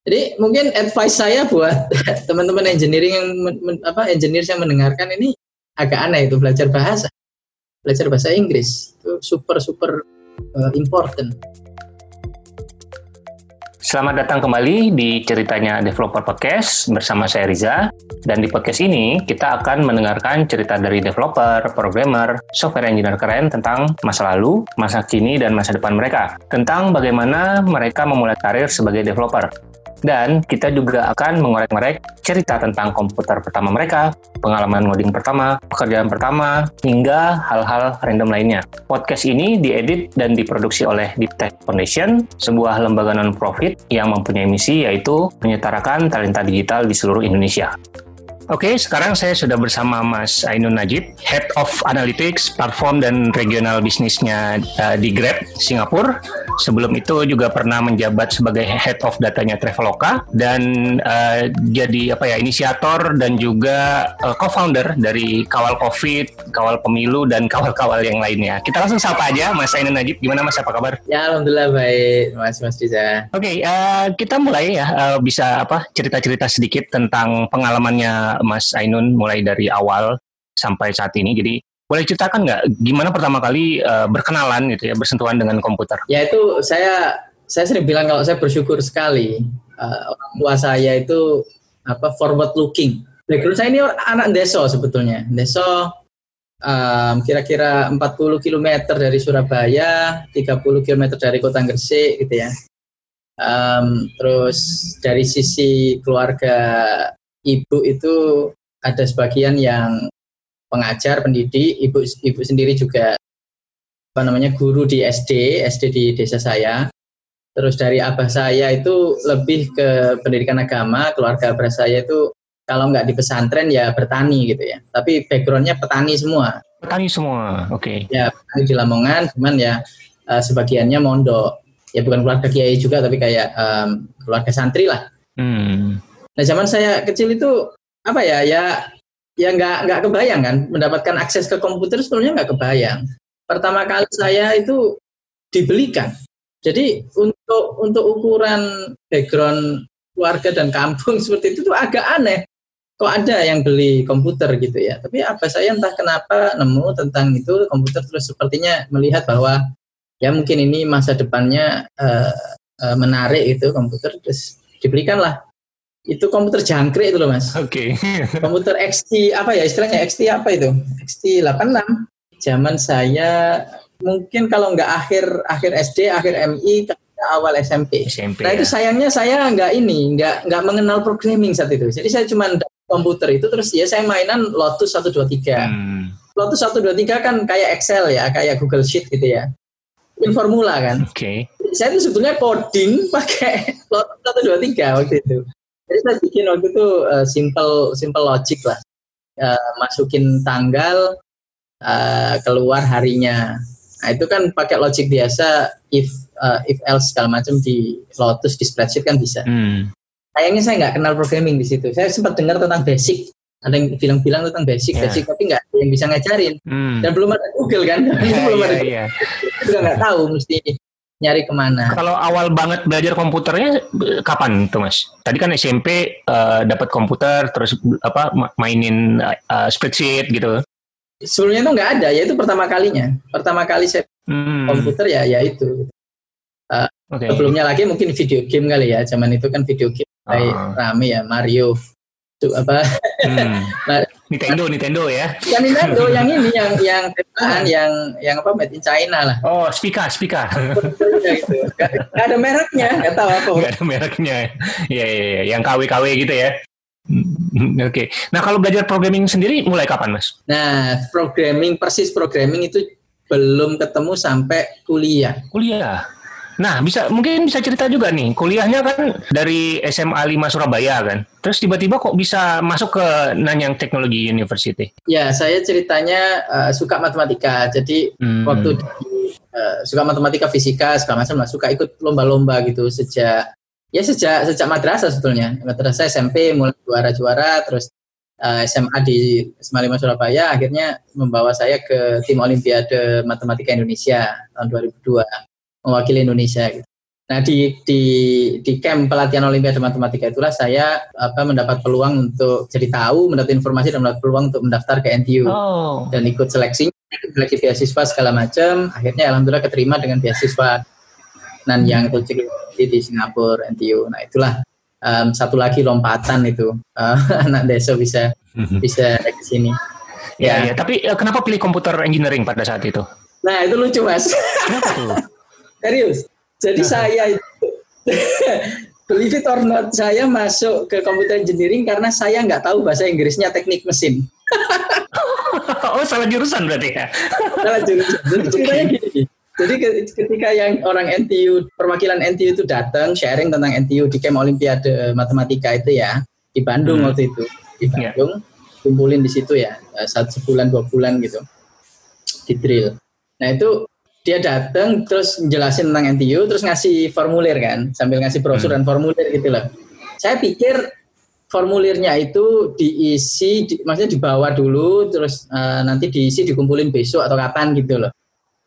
Jadi mungkin advice saya buat teman-teman engineering yang men, apa engineer yang mendengarkan ini agak aneh itu belajar bahasa, belajar bahasa Inggris itu super super uh, important. Selamat datang kembali di ceritanya Developer Podcast bersama saya Riza. Dan di podcast ini kita akan mendengarkan cerita dari developer, programmer, software engineer keren tentang masa lalu, masa kini, dan masa depan mereka. Tentang bagaimana mereka memulai karir sebagai developer. Dan kita juga akan mengorek-ngorek cerita tentang komputer pertama mereka, pengalaman ngoding pertama, pekerjaan pertama, hingga hal-hal random lainnya. Podcast ini diedit dan diproduksi oleh Deep Tech Foundation, sebuah lembaga non-profit yang mempunyai misi yaitu menyetarakan talenta digital di seluruh Indonesia. Oke, sekarang saya sudah bersama Mas Ainun Najib, Head of Analytics, Platform dan Regional Bisnisnya uh, di Grab, Singapura. Sebelum itu juga pernah menjabat sebagai Head of Datanya Traveloka dan uh, jadi apa ya inisiator dan juga uh, co-founder dari Kawal Covid, Kawal Pemilu dan kawal-kawal yang lainnya. Kita langsung sapa aja Mas Ainun Najib. Gimana Mas? Apa kabar? Ya, alhamdulillah baik, Mas Mas Diza. Oke, okay, uh, kita mulai ya uh, bisa apa cerita-cerita sedikit tentang pengalamannya Mas Ainun mulai dari awal sampai saat ini. Jadi boleh ceritakan nggak gimana pertama kali uh, berkenalan gitu ya bersentuhan dengan komputer? Ya itu saya saya sering bilang kalau saya bersyukur sekali uh, orang tua saya itu apa forward looking. Background saya ini anak deso sebetulnya. Deso um, kira-kira 40 km dari Surabaya, 30 km dari Kota Gresik gitu ya. Um, terus dari sisi keluarga ibu itu ada sebagian yang pengajar, pendidik, ibu ibu sendiri juga apa namanya guru di SD, SD di desa saya. Terus dari abah saya itu lebih ke pendidikan agama, keluarga abah saya itu kalau nggak di pesantren ya bertani gitu ya. Tapi backgroundnya petani semua. Petani semua, oke. Okay. Ya petani di Lamongan, cuman ya uh, sebagiannya mondok. Ya bukan keluarga kiai juga, tapi kayak um, keluarga santri lah. Hmm. Nah zaman saya kecil itu apa ya ya ya nggak nggak kebayang kan mendapatkan akses ke komputer sebelumnya nggak kebayang. Pertama kali saya itu dibelikan. Jadi untuk untuk ukuran background keluarga dan kampung seperti itu tuh agak aneh. Kok ada yang beli komputer gitu ya. Tapi apa saya entah kenapa nemu tentang itu komputer terus sepertinya melihat bahwa ya mungkin ini masa depannya uh, uh, menarik itu komputer terus dibelikanlah itu komputer jangkrik itu loh mas. Oke. Okay. komputer XT apa ya istilahnya XT apa itu? XT 86. Zaman saya mungkin kalau nggak akhir akhir SD, akhir MI, awal SMP. SMP nah ya. itu sayangnya saya nggak ini, nggak nggak mengenal programming saat itu. Jadi saya cuma komputer itu terus ya saya mainan Lotus 123. Hmm. Lotus 123 kan kayak Excel ya, kayak Google Sheet gitu ya. In formula kan. Oke. Okay. Saya itu sebetulnya coding pakai Lotus 123 waktu itu. Jadi saya bikin waktu itu uh, simple simple logic lah. Uh, masukin tanggal uh, keluar harinya. Nah, itu kan pakai logic biasa if uh, if else segala macam di Lotus di spreadsheet kan bisa. Hmm. Sayangnya saya nggak kenal programming di situ. Saya sempat dengar tentang basic. Ada yang bilang-bilang tentang basic, yeah. basic tapi nggak yang bisa ngajarin. Hmm. Dan belum ada Google kan, yeah, belum yeah, ada. Yeah. Juga nggak tahu mesti nyari ke mana? Kalau awal banget belajar komputernya kapan tuh mas? Tadi kan SMP uh, dapat komputer terus apa mainin uh, spreadsheet gitu. Sebelumnya tuh nggak ada, ya itu pertama kalinya. Pertama kali saya hmm. komputer ya ya itu. Uh, okay. Sebelumnya lagi mungkin video game kali ya, zaman itu kan video game oh. rame ya Mario itu apa hmm. Nintendo Nintendo ya yang Nintendo yang ini yang yang tembakan yang yang apa made in China lah oh Spica Spica gitu. gak, gak ada mereknya nggak tahu apa nggak ada mereknya ya, ya, ya yang KW KW gitu ya hmm, Oke, okay. nah kalau belajar programming sendiri mulai kapan mas? Nah, programming persis programming itu belum ketemu sampai kuliah. Kuliah? Nah, bisa mungkin bisa cerita juga nih, kuliahnya kan dari SMA 5 Surabaya kan. Terus tiba-tiba kok bisa masuk ke Nanyang Technology University? Ya, saya ceritanya uh, suka matematika. Jadi hmm. waktu di, uh, suka matematika, fisika, segala macam lah, suka ikut lomba-lomba gitu sejak ya sejak sejak madrasah sebetulnya. Madrasah SMP mulai juara-juara terus uh, eh, SMA di SMA 5 Surabaya akhirnya membawa saya ke tim Olimpiade Matematika Indonesia tahun 2002 mewakili Indonesia gitu. Nah di di di camp pelatihan Olimpiade Matematika itulah saya apa mendapat peluang untuk jadi tahu, mendapat informasi dan mendapat peluang untuk mendaftar ke NTU oh. dan ikut seleksinya, seleksi beasiswa segala macam. Akhirnya alhamdulillah keterima dengan beasiswa dan yang coaching di Singapura NTU. Nah itulah um, satu lagi lompatan itu uh, anak desa bisa bisa ke sini. Ya, ya, ya, tapi uh, kenapa pilih komputer engineering pada saat itu? Nah itu lucu mas. Kenapa tuh? Serius jadi saya itu believe it or not, saya masuk ke computer engineering karena saya nggak tahu bahasa Inggrisnya teknik mesin. oh salah jurusan berarti ya? salah jurusan. Jadi ceritanya gini. Jadi ketika yang orang NTU, perwakilan NTU itu datang sharing tentang NTU di camp Olimpiade Matematika itu ya di Bandung hmm. waktu itu di ya. Bandung, yeah. kumpulin di situ ya satu sebulan dua bulan gitu di drill. Nah itu dia datang terus jelasin tentang NTU terus ngasih formulir kan sambil ngasih brosur hmm. dan formulir gitu loh. Saya pikir formulirnya itu diisi di, maksudnya dibawa dulu terus uh, nanti diisi dikumpulin besok atau kapan gitu loh.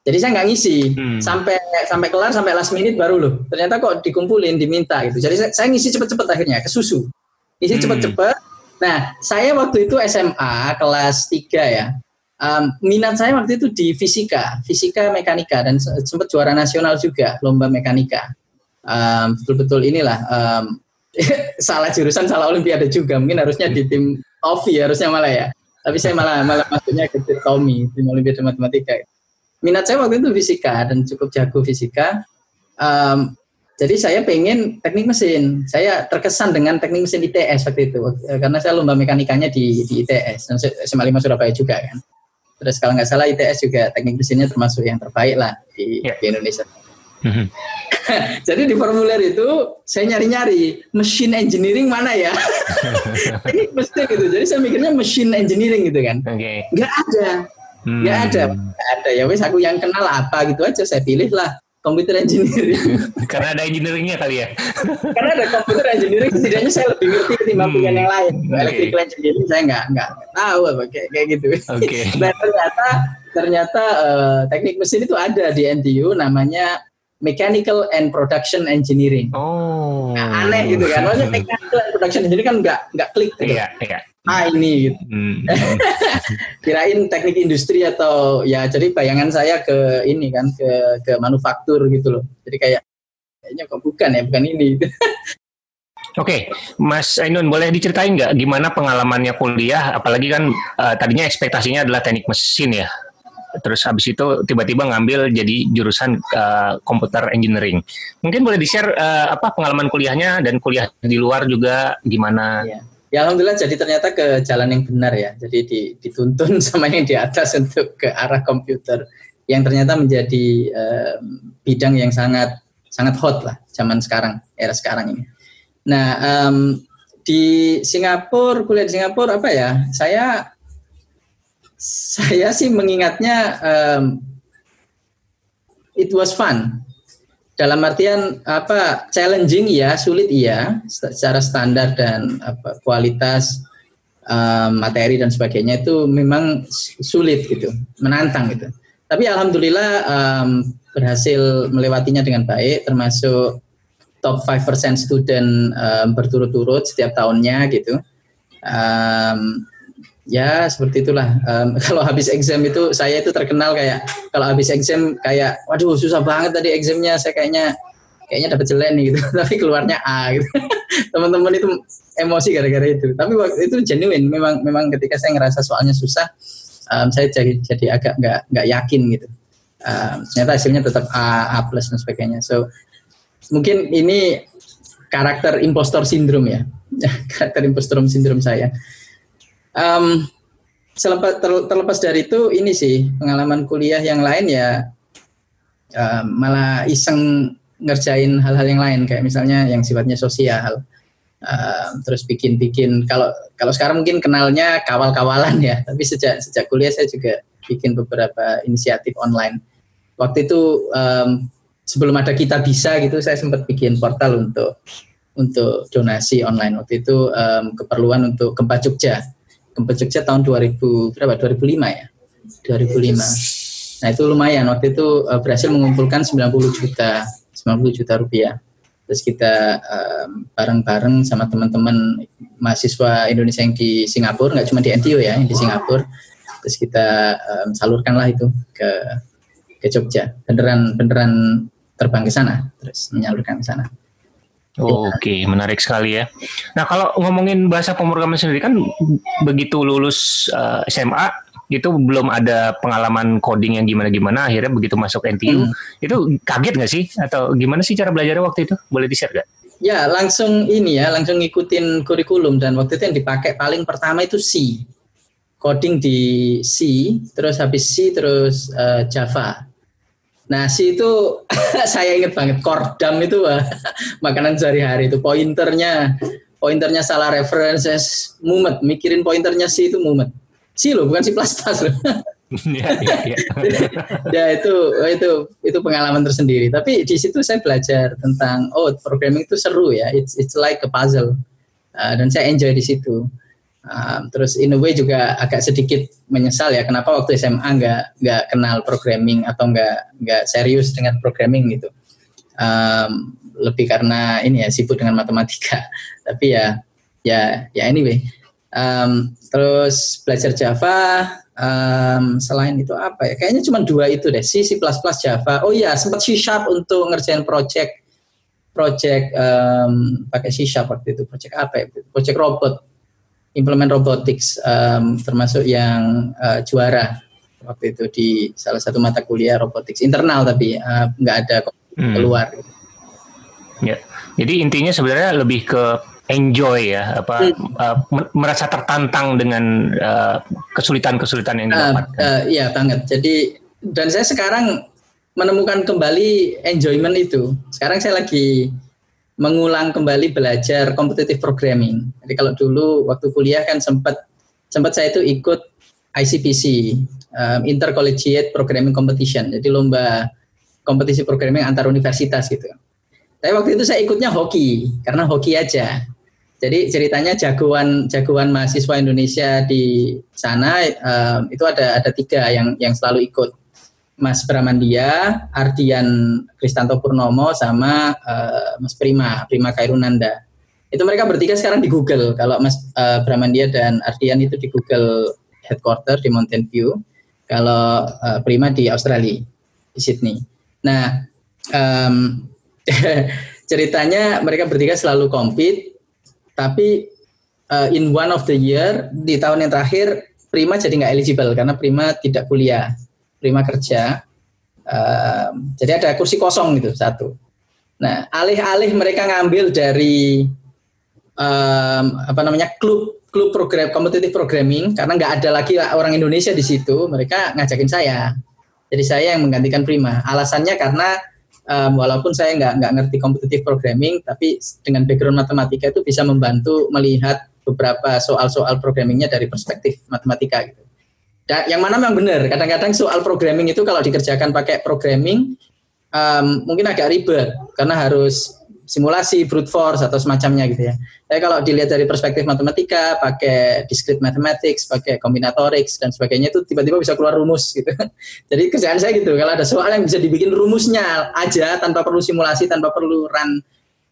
Jadi saya nggak ngisi hmm. sampai sampai kelar sampai last minute baru loh. Ternyata kok dikumpulin diminta gitu. Jadi saya, saya ngisi cepet-cepet akhirnya ke susu. Ngisi hmm. cepet-cepet. Nah, saya waktu itu SMA kelas 3 ya um, minat saya waktu itu di fisika, fisika mekanika dan sempat juara nasional juga lomba mekanika. Um, betul-betul inilah um, salah jurusan, salah olimpiade juga. Mungkin harusnya di tim OVI harusnya malah ya. Tapi saya malah malah masuknya ke tim Tommy, tim olimpiade matematika. Minat saya waktu itu fisika dan cukup jago fisika. Um, jadi saya pengen teknik mesin. Saya terkesan dengan teknik mesin ITS waktu itu karena saya lomba mekanikanya di, di ITS dan SMA 5 Surabaya juga kan. Terus kalau nggak salah ITS juga teknik mesinnya termasuk yang terbaik lah di, yeah. di Indonesia. Mm-hmm. Jadi di formulir itu saya nyari-nyari mesin engineering mana ya? Ini mesti gitu. Jadi saya mikirnya mesin engineering gitu kan. Okay. Nggak ada. Nggak hmm. ada. Nggak ada. Ya wes aku yang kenal apa gitu aja saya pilih lah computer engineering. Karena ada engineeringnya kali ya. Karena ada computer engineering, setidaknya saya lebih ngerti ketimbang hmm. yang lain. Okay. Electrical engineering saya nggak nggak tahu apa kayak kayak gitu. Oke. Okay. Dan ternyata ternyata uh, teknik mesin itu ada di NTU namanya Mechanical and Production Engineering. Oh. Nah, aneh gitu kan. Maksudnya Mechanical and Production Engineering kan nggak nggak klik gitu. Iya, iya. Ah ini gitu. Hmm. Kirain teknik industri atau ya jadi bayangan saya ke ini kan ke ke manufaktur gitu loh. Jadi kayak kayaknya kok bukan ya, bukan ini. Oke, okay. Mas Ainun boleh diceritain nggak gimana pengalamannya kuliah? Apalagi kan uh, tadinya ekspektasinya adalah teknik mesin ya terus habis itu tiba-tiba ngambil jadi jurusan uh, komputer engineering. Mungkin boleh di-share uh, apa pengalaman kuliahnya dan kuliah di luar juga gimana? Ya. Ya alhamdulillah jadi ternyata ke jalan yang benar ya. Jadi dituntun sama yang di atas untuk ke arah komputer yang ternyata menjadi uh, bidang yang sangat sangat hot lah zaman sekarang era sekarang ini. Nah um, di Singapura kuliah di Singapura apa ya? Saya saya sih mengingatnya um, it was fun. Dalam artian apa challenging ya, sulit iya, secara standar dan apa kualitas um, materi dan sebagainya itu memang sulit gitu, menantang gitu. Tapi alhamdulillah um, berhasil melewatinya dengan baik, termasuk top 5% student um, berturut-turut setiap tahunnya gitu. Um, ya seperti itulah. Um, kalau habis exam itu saya itu terkenal kayak kalau habis exam kayak waduh susah banget tadi examnya saya kayaknya kayaknya dapat jelek nih gitu. Tapi keluarnya A gitu. Teman-teman itu emosi gara-gara itu. Tapi waktu itu genuine. Memang memang ketika saya ngerasa soalnya susah um, saya jadi jadi agak nggak nggak yakin gitu. Um, ternyata hasilnya tetap A A plus dan sebagainya. So mungkin ini karakter impostor syndrome ya. Karakter impostor syndrome saya um, selepas terlepas dari itu ini sih pengalaman kuliah yang lain ya uh, malah iseng ngerjain hal-hal yang lain. Kayak misalnya yang sifatnya sosial. Uh, terus bikin-bikin. Kalau kalau sekarang mungkin kenalnya kawal-kawalan ya. Tapi sejak sejak kuliah saya juga bikin beberapa inisiatif online. Waktu itu um, sebelum ada kita bisa gitu saya sempat bikin portal untuk untuk donasi online. Waktu itu um, keperluan untuk gempa Jogja Gempa Jogja tahun 2000 berapa? 2005 ya. 2005. Nah itu lumayan waktu itu uh, berhasil mengumpulkan 90 juta 90 juta rupiah. Terus kita um, bareng-bareng sama teman-teman mahasiswa Indonesia yang di Singapura, nggak cuma di NTU ya, yang di Singapura. Terus kita um, salurkanlah itu ke ke Jogja. Beneran beneran terbang ke sana, terus menyalurkan ke sana. Oh, Oke, okay. menarik sekali ya. Nah, kalau ngomongin bahasa pemrograman sendiri kan begitu lulus uh, eh, SMA itu belum ada pengalaman coding yang gimana-gimana akhirnya begitu masuk NTU hmm. itu kaget nggak sih atau gimana sih cara belajarnya waktu itu boleh di share gak? Ya langsung ini ya langsung ngikutin kurikulum dan waktu itu yang dipakai paling pertama itu C coding di C terus habis C terus uh, Java. C itu saya inget banget kordam itu makanan sehari-hari itu pointernya pointernya salah references mumet mikirin pointernya C itu mumet C loh, bukan C++ loh. ya, ya, ya. ya itu itu itu pengalaman tersendiri. Tapi di situ saya belajar tentang oh programming itu seru ya. It's it's like a puzzle. Uh, dan saya enjoy di situ. Uh, terus in a way juga agak sedikit menyesal ya kenapa waktu SMA nggak nggak kenal programming atau nggak nggak serius dengan programming gitu. Um, lebih karena ini ya sibuk dengan matematika. Tapi ya ya ya anyway Um, terus belajar Java, um, selain itu apa ya? Kayaknya cuma dua itu deh, C, C++, Java. Oh iya, sempat C Sharp untuk ngerjain project project um, pakai C Sharp waktu itu. Project apa ya? Project robot, implement robotics, um, termasuk yang uh, juara waktu itu di salah satu mata kuliah robotics internal tapi uh, nggak ada hmm. keluar. Ya, jadi intinya sebenarnya lebih ke enjoy ya apa hmm. uh, merasa tertantang dengan uh, kesulitan-kesulitan yang didapatkan. Uh, uh, iya banget. Jadi dan saya sekarang menemukan kembali enjoyment itu. Sekarang saya lagi mengulang kembali belajar competitive programming. Jadi kalau dulu waktu kuliah kan sempat sempat saya itu ikut ICPC um, Intercollegiate Programming Competition. Jadi lomba kompetisi programming antar universitas gitu. Tapi waktu itu saya ikutnya hoki karena hoki aja. Jadi ceritanya jagoan jagoan mahasiswa Indonesia di sana um, itu ada ada tiga yang yang selalu ikut. Mas Bramandia, Ardian Kristanto Purnomo, sama uh, Mas Prima, Prima Kairunanda. Itu mereka bertiga sekarang di Google. Kalau Mas uh, Bramandia dan Ardian itu di Google headquarter di Mountain View. Kalau uh, Prima di Australia, di Sydney. Nah, um, ceritanya mereka bertiga selalu compete tapi uh, in one of the year di tahun yang terakhir Prima jadi nggak eligible karena Prima tidak kuliah, Prima kerja. Uh, jadi ada kursi kosong gitu satu. Nah, alih-alih mereka ngambil dari um, apa namanya klub klub program kompetitif programming karena nggak ada lagi orang Indonesia di situ, mereka ngajakin saya. Jadi saya yang menggantikan Prima. Alasannya karena um, walaupun saya nggak nggak ngerti kompetitif programming, tapi dengan background matematika itu bisa membantu melihat beberapa soal-soal programmingnya dari perspektif matematika gitu. Dan yang mana memang benar, kadang-kadang soal programming itu kalau dikerjakan pakai programming um, mungkin agak ribet karena harus simulasi brute force atau semacamnya gitu ya. Tapi kalau dilihat dari perspektif matematika, pakai discrete mathematics, pakai combinatorics dan sebagainya itu tiba-tiba bisa keluar rumus gitu. Jadi kerjaan saya gitu, kalau ada soal yang bisa dibikin rumusnya aja tanpa perlu simulasi, tanpa perlu run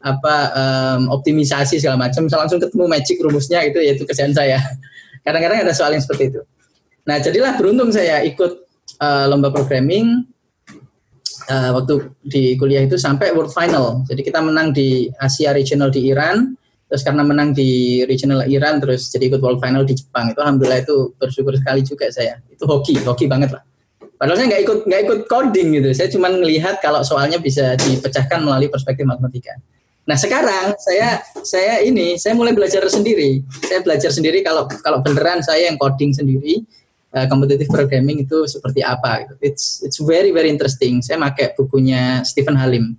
apa um, optimisasi segala macam, bisa langsung ketemu magic rumusnya itu yaitu kerjaan saya. Kadang-kadang ada soal yang seperti itu. Nah, jadilah beruntung saya ikut uh, lomba programming uh, waktu di kuliah itu sampai world final. Jadi kita menang di Asia Regional di Iran, terus karena menang di regional Iran, terus jadi ikut world final di Jepang. Itu alhamdulillah itu bersyukur sekali juga saya. Itu hoki, hoki banget lah. Padahal saya nggak ikut nggak ikut coding gitu. Saya cuma melihat kalau soalnya bisa dipecahkan melalui perspektif matematika. Nah sekarang saya saya ini saya mulai belajar sendiri. Saya belajar sendiri kalau kalau beneran saya yang coding sendiri uh, programming itu seperti apa gitu. It's it's very very interesting. Saya pakai bukunya Stephen Halim.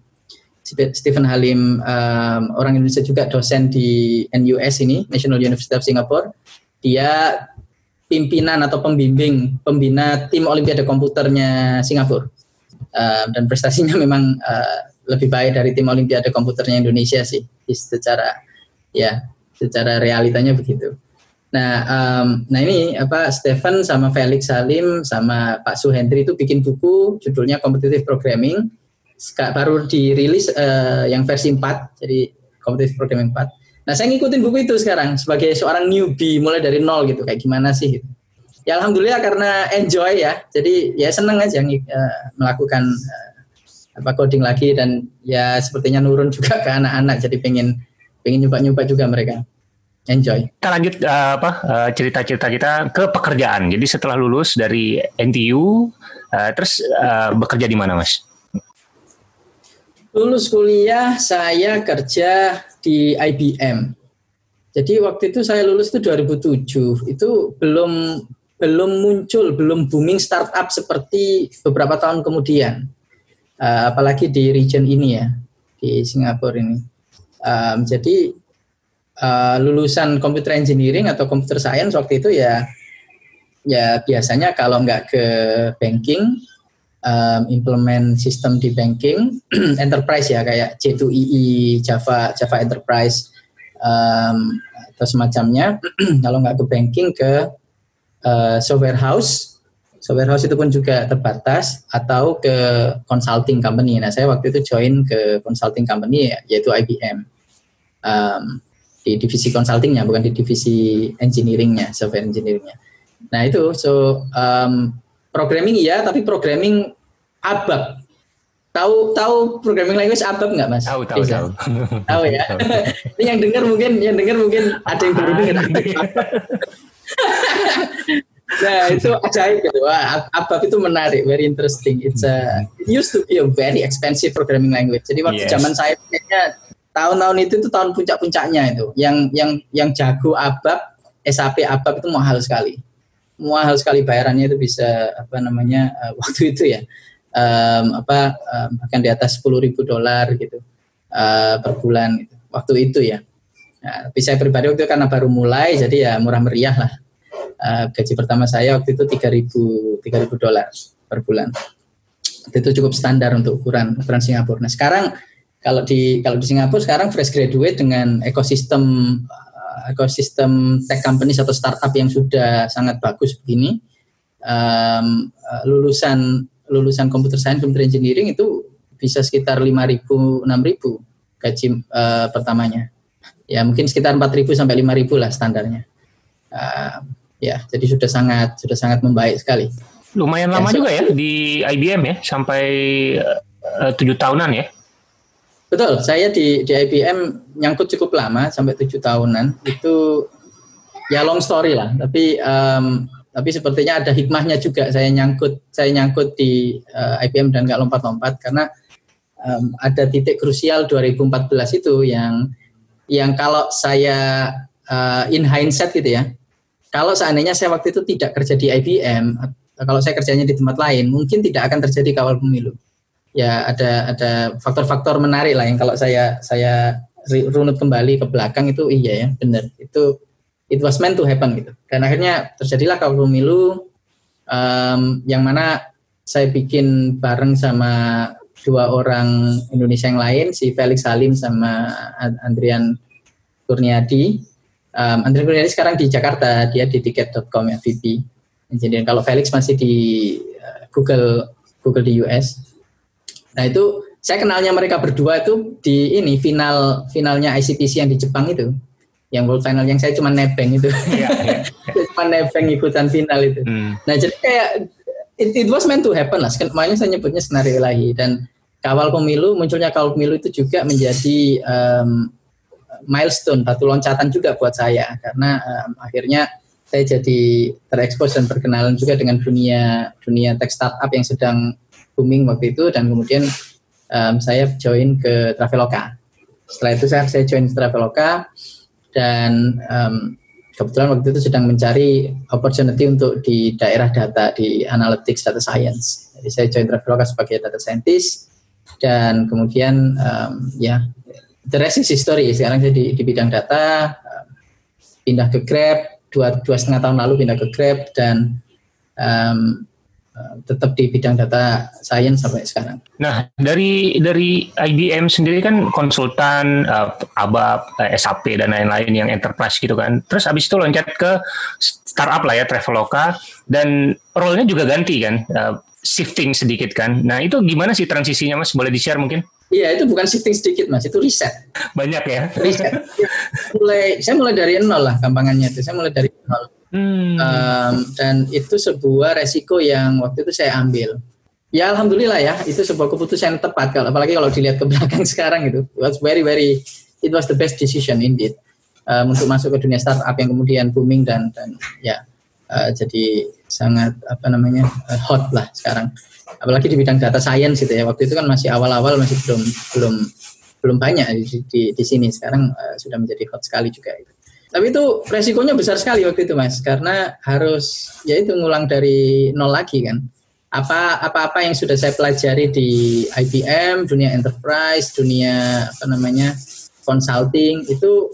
Stephen Halim um, orang Indonesia juga dosen di NUS ini National University of Singapore. Dia pimpinan atau pembimbing pembina tim Olimpiade komputernya Singapura uh, dan prestasinya memang uh, lebih baik dari tim Olimpiade komputernya Indonesia sih secara ya secara realitanya begitu. Nah, um, nah ini apa Stephen sama Felix Salim sama Pak Suhendri itu bikin buku judulnya Competitive Programming. baru dirilis uh, yang versi 4, jadi Competitive Programming 4. Nah, saya ngikutin buku itu sekarang sebagai seorang newbie mulai dari nol gitu, kayak gimana sih gitu. Ya alhamdulillah karena enjoy ya. Jadi ya seneng aja uh, melakukan uh, apa coding lagi dan ya sepertinya nurun juga ke anak-anak jadi pengen pengen nyoba-nyoba juga mereka enjoy. Kita lanjut uh, apa uh, cerita-cerita kita ke pekerjaan. Jadi setelah lulus dari NTU, uh, terus uh, bekerja di mana, Mas? Lulus kuliah saya kerja di IBM. Jadi waktu itu saya lulus itu 2007. Itu belum belum muncul, belum booming startup seperti beberapa tahun kemudian. Uh, apalagi di region ini ya, di Singapura ini. Um, jadi uh, lulusan computer engineering atau computer science waktu itu ya ya biasanya kalau nggak ke banking um, implement sistem di banking enterprise ya kayak J2EE Java Java Enterprise um, atau semacamnya. Kalau nggak ke banking ke uh, software house. Software house itu pun juga terbatas atau ke consulting company. Nah saya waktu itu join ke consulting company yaitu IBM um, di divisi consultingnya bukan di divisi engineeringnya software engineeringnya nah itu so um, programming iya tapi programming ABAP tahu tahu programming language ABAP nggak mas tahu tahu tahu tahu ya ini yang dengar mungkin yang dengar mungkin ada yang baru dengar Nah itu ajaib gitu. Wah, ABAP itu menarik, very interesting. It's a it used to be a very expensive programming language. Jadi waktu yes. zaman saya kayaknya tahun-tahun itu itu tahun puncak-puncaknya itu. Yang yang yang jago ABAP, SAP ABAP itu mahal sekali. Mahal sekali bayarannya itu bisa apa namanya uh, waktu itu ya. Um, apa um, bahkan di atas 10 ribu dolar gitu uh, per bulan gitu. waktu itu ya. Nah, tapi saya pribadi waktu itu karena baru mulai jadi ya murah meriah lah. Uh, gaji pertama saya waktu itu 3000 3000 dolar per bulan. Itu cukup standar untuk ukuran ukuran Singapura. Nah, sekarang kalau di kalau di Singapura sekarang fresh graduate dengan ekosistem uh, ekosistem tech companies atau startup yang sudah sangat bagus begini um, uh, lulusan lulusan computer science computer engineering itu bisa sekitar 5.000 6.000 gaji uh, pertamanya. Ya mungkin sekitar 4.000 sampai 5.000 lah standarnya. Uh, ya jadi sudah sangat sudah sangat membaik sekali. Lumayan lama ya, so, juga ya di IBM ya sampai tujuh uh, tahunan ya Betul, saya di, di IBM nyangkut cukup lama sampai tujuh tahunan. Itu ya long story lah, tapi um, tapi sepertinya ada hikmahnya juga saya nyangkut saya nyangkut di uh, eh, IBM dan nggak lompat-lompat. Karena um, ada titik krusial 2014 itu yang yang kalau saya uh, in hindsight gitu ya, kalau seandainya saya waktu itu tidak kerja di IBM, kalau saya kerjanya di tempat lain, mungkin tidak akan terjadi kawal pemilu ya ada ada faktor-faktor menarik lah yang kalau saya saya runut kembali ke belakang itu iya ya benar. Itu it was meant to happen gitu. Dan akhirnya terjadilah kalau pemilu um, yang mana saya bikin bareng sama dua orang Indonesia yang lain si Felix Salim sama Andrian Kurniadi. Um, Andrian Kurniadi sekarang di Jakarta dia di tiket.com ya VP jadi kalau Felix masih di uh, Google Google di US Nah itu saya kenalnya mereka berdua itu di ini final finalnya ICPC yang di Jepang itu, yang world final yang saya cuma nebeng itu, yeah, yeah, yeah. cuma nebeng ikutan final itu. Hmm. Nah jadi kayak it, it was meant to happen lah. Makanya saya nyebutnya skenario ilahi dan kawal pemilu munculnya kawal pemilu itu juga menjadi um, milestone batu loncatan juga buat saya karena um, akhirnya saya jadi terekspos dan berkenalan juga dengan dunia dunia tech startup yang sedang booming waktu itu dan kemudian um, saya join ke Traveloka. Setelah itu saya, saya join Traveloka dan um, kebetulan waktu itu sedang mencari opportunity untuk di daerah data di analytics data science. Jadi saya join Traveloka sebagai data scientist dan kemudian um, ya the rest is history. Sekarang saya di, di bidang data um, pindah ke Grab dua dua setengah tahun lalu pindah ke Grab dan um, tetap di bidang data science sampai sekarang. Nah, dari dari IBM sendiri kan konsultan uh, ABAP, uh, SAP dan lain-lain yang enterprise gitu kan. Terus habis itu loncat ke startup lah ya Traveloka dan role-nya juga ganti kan. Uh, shifting sedikit kan. Nah itu gimana sih transisinya mas? Boleh di share mungkin? Iya itu bukan shifting sedikit mas, itu riset. Banyak ya? Riset. mulai, saya mulai dari nol lah gampangannya itu. Saya mulai dari nol. Hmm. Um, dan itu sebuah resiko yang waktu itu saya ambil. Ya alhamdulillah ya, itu sebuah keputusan yang tepat. Kalau apalagi kalau dilihat ke belakang sekarang itu, it was very very, it was the best decision indeed um, untuk masuk ke dunia startup yang kemudian booming dan dan ya uh, jadi sangat apa namanya uh, hot lah sekarang apalagi di bidang data science gitu ya waktu itu kan masih awal-awal masih belum belum belum banyak di, di, di sini sekarang uh, sudah menjadi hot sekali juga itu tapi itu resikonya besar sekali waktu itu mas. Karena harus ya itu ngulang dari nol lagi kan. Apa apa apa yang sudah saya pelajari di IBM dunia enterprise dunia apa namanya consulting itu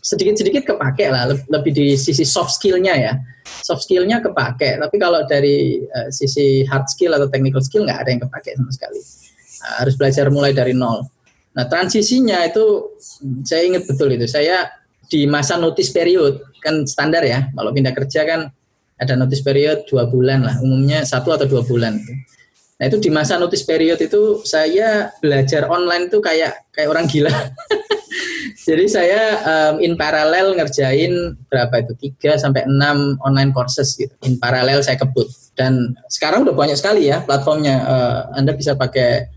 sedikit-sedikit kepake lah. Lebih di sisi soft skillnya ya. Soft skillnya kepake. Tapi kalau dari uh, sisi hard skill atau technical skill nggak ada yang kepake sama sekali. Uh, harus belajar mulai dari nol. Nah transisinya itu saya ingat betul itu. Saya di masa notice period kan standar ya kalau pindah kerja kan ada notice period dua bulan lah umumnya satu atau dua bulan Nah itu di masa notice period itu saya belajar online tuh kayak kayak orang gila. Jadi saya um, in paralel ngerjain berapa itu tiga sampai enam online courses gitu. In paralel saya kebut dan sekarang udah banyak sekali ya platformnya. Uh, Anda bisa pakai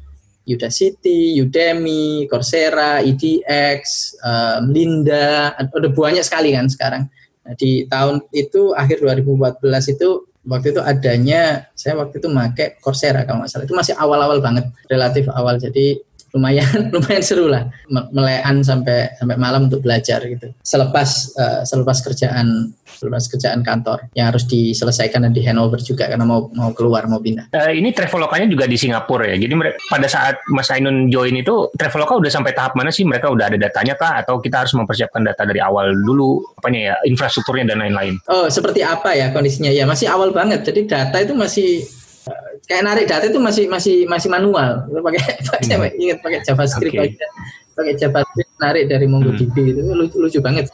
Udacity, Udemy, Coursera, EDX, um, Linda, udah banyak sekali kan sekarang. Nah, di tahun itu akhir 2014 itu waktu itu adanya saya waktu itu make Coursera kalau nggak salah itu masih awal-awal banget relatif awal jadi lumayan lumayan seru lah melean sampai sampai malam untuk belajar gitu selepas uh, selepas kerjaan selepas kerjaan kantor yang harus diselesaikan dan di handover juga karena mau mau keluar mau pindah. Uh, ini Traveloka-nya juga di Singapura ya. Jadi mereka, pada saat Mas Ainun join itu Traveloka udah sampai tahap mana sih? Mereka udah ada datanya kah atau kita harus mempersiapkan data dari awal dulu apanya ya infrastrukturnya dan lain-lain? Oh, seperti apa ya kondisinya? Ya masih awal banget. Jadi data itu masih kayak narik data itu masih masih masih manual pakai pakai hmm. ingat pakai JavaScript okay. pakai, pakai JavaScript narik dari MongoDB hmm. itu lucu, lucu banget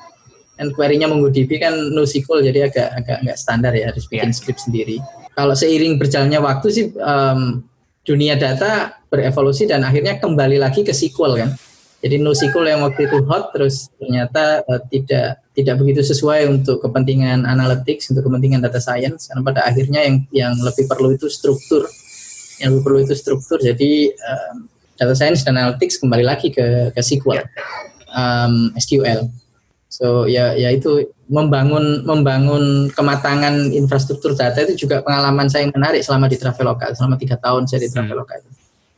dan query-nya MongoDB kan NoSQL jadi agak agak nggak standar ya harus bikin yeah. script sendiri kalau seiring berjalannya waktu sih um, dunia data berevolusi dan akhirnya kembali lagi ke SQL kan jadi NoSQL yang waktu itu hot terus ternyata uh, tidak tidak begitu sesuai untuk kepentingan analytics, untuk kepentingan data science karena pada akhirnya yang yang lebih perlu itu struktur. Yang lebih perlu itu struktur. Jadi um, data science dan analytics kembali lagi ke ke SQL. Um, SQL. So ya ya itu membangun membangun kematangan infrastruktur data itu juga pengalaman saya yang menarik selama di Traveloka selama tiga tahun saya di hmm. Traveloka itu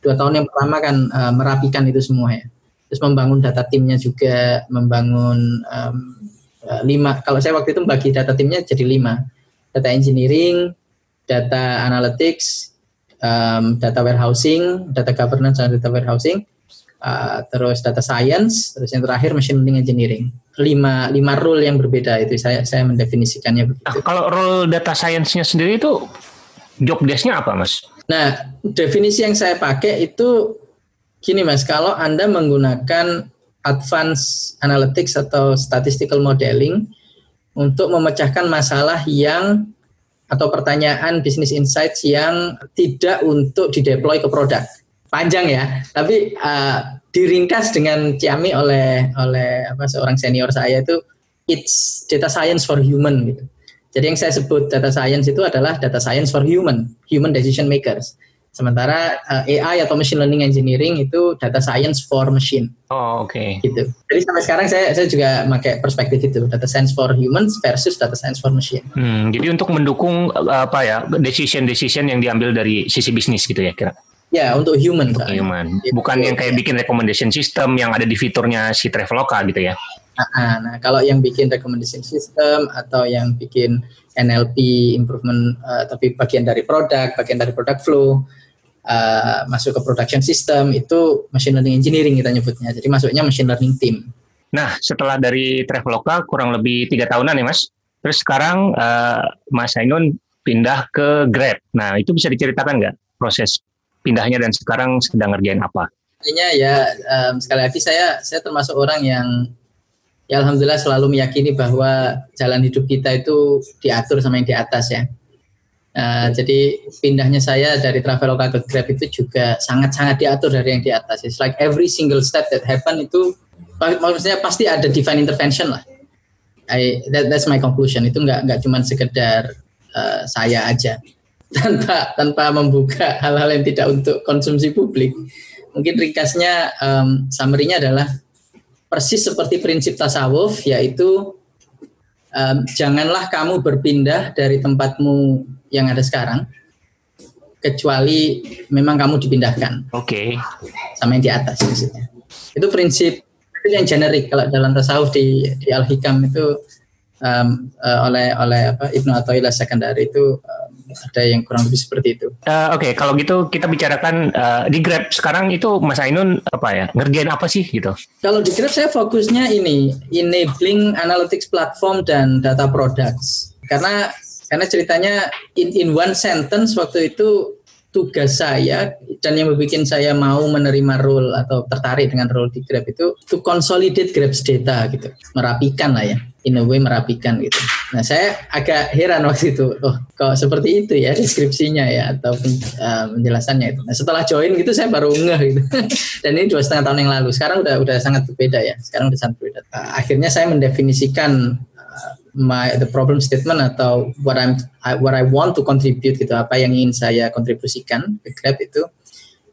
dua tahun yang pertama kan uh, merapikan itu semua ya terus membangun data timnya juga membangun um, lima kalau saya waktu itu bagi data timnya jadi lima. Data engineering data analytics um, data warehousing data governance dan data warehousing. Uh, terus data science terus yang terakhir machine learning engineering. Lima lima role yang berbeda itu saya saya mendefinisikannya begitu. Nah, kalau role data science-nya sendiri itu job desk-nya apa mas? Nah definisi yang saya pakai itu Gini Mas, kalau Anda menggunakan advanced analytics atau statistical modeling untuk memecahkan masalah yang atau pertanyaan business insights yang tidak untuk dideploy ke produk. Panjang ya, tapi uh, diringkas dengan ciami oleh oleh apa seorang senior saya itu it's data science for human gitu. Jadi yang saya sebut data science itu adalah data science for human, human decision makers. Sementara uh, eh, AI atau machine learning engineering itu data science for machine. Oh, oke. Okay. Gitu. Jadi sampai sekarang saya saya juga pakai perspektif itu, data science for humans versus data science for machine. Hmm, jadi untuk mendukung uh, apa ya, decision-decision yang diambil dari sisi bisnis gitu ya kira. Ya, untuk human. Untuk kan. human. Bukan yang kayak bikin recommendation system yang ada di fiturnya si Traveloka gitu ya. Nah, nah, kalau yang bikin recommendation system atau yang bikin NLP improvement uh, tapi bagian dari produk, bagian dari product flow uh, masuk ke production system itu machine learning engineering kita nyebutnya. Jadi masuknya machine learning team. Nah, setelah dari Traveloka kurang lebih tiga tahunan ya Mas. Terus sekarang uh, Mas Ainun pindah ke Grab. Nah, itu bisa diceritakan nggak proses pindahnya dan sekarang sedang ngerjain apa? Intinya ya um, sekali lagi saya saya termasuk orang yang ya alhamdulillah selalu meyakini bahwa jalan hidup kita itu diatur sama yang di atas ya. Uh, jadi pindahnya saya dari Traveloka ke Grab itu juga sangat-sangat diatur dari yang di atas. It's like every single step that happen itu maksudnya pasti ada divine intervention lah. I, that, that's my conclusion. Itu nggak nggak cuma sekedar uh, saya aja tanpa tanpa membuka hal-hal yang tidak untuk konsumsi publik. Mungkin ringkasnya um, summary-nya adalah persis seperti prinsip tasawuf yaitu um, janganlah kamu berpindah dari tempatmu yang ada sekarang kecuali memang kamu dipindahkan. Oke. Okay. Sama yang di atas maksudnya. Itu prinsip itu yang generik kalau dalam tasawuf di di Al Hikam itu um, uh, oleh oleh apa Ibnu Athaillah Sekandari itu um, ada yang kurang lebih seperti itu. Uh, Oke, okay. kalau gitu kita bicarakan uh, di Grab sekarang itu Mas Ainun apa ya ngerjain apa sih gitu? Kalau di Grab saya fokusnya ini enabling analytics platform dan data products karena karena ceritanya in, in one sentence waktu itu tugas saya dan yang membuat saya mau menerima role atau tertarik dengan role di Grab itu to consolidate Grab's data gitu, merapikan lah ya, in a way merapikan gitu. Nah saya agak heran waktu itu, oh kok seperti itu ya deskripsinya ya atau uh, penjelasannya itu. Nah setelah join gitu saya baru ngeh gitu. dan ini dua setengah tahun yang lalu. Sekarang udah udah sangat berbeda ya. Sekarang udah sangat berbeda. Akhirnya saya mendefinisikan my the problem statement atau what I'm I, what I want to contribute gitu apa yang ingin saya kontribusikan ke Grab itu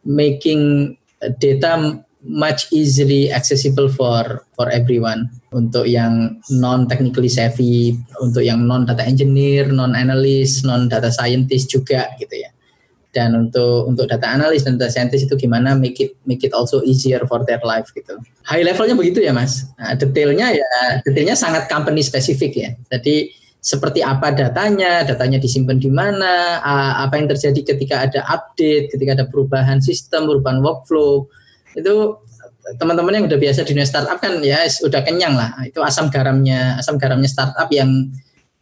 making data much easily accessible for for everyone. Untuk yang non technically savvy untuk yang non data engineer non analyst non data scientist juga gitu ya dan untuk untuk data analis dan data scientist itu gimana make it make it also easier for their life gitu. High levelnya begitu ya mas. Nah, detailnya ya detailnya sangat company spesifik ya. Jadi seperti apa datanya, datanya disimpan di mana, apa yang terjadi ketika ada update, ketika ada perubahan sistem, perubahan workflow itu teman-teman yang udah biasa di dunia startup kan ya sudah kenyang lah. Itu asam garamnya asam garamnya startup yang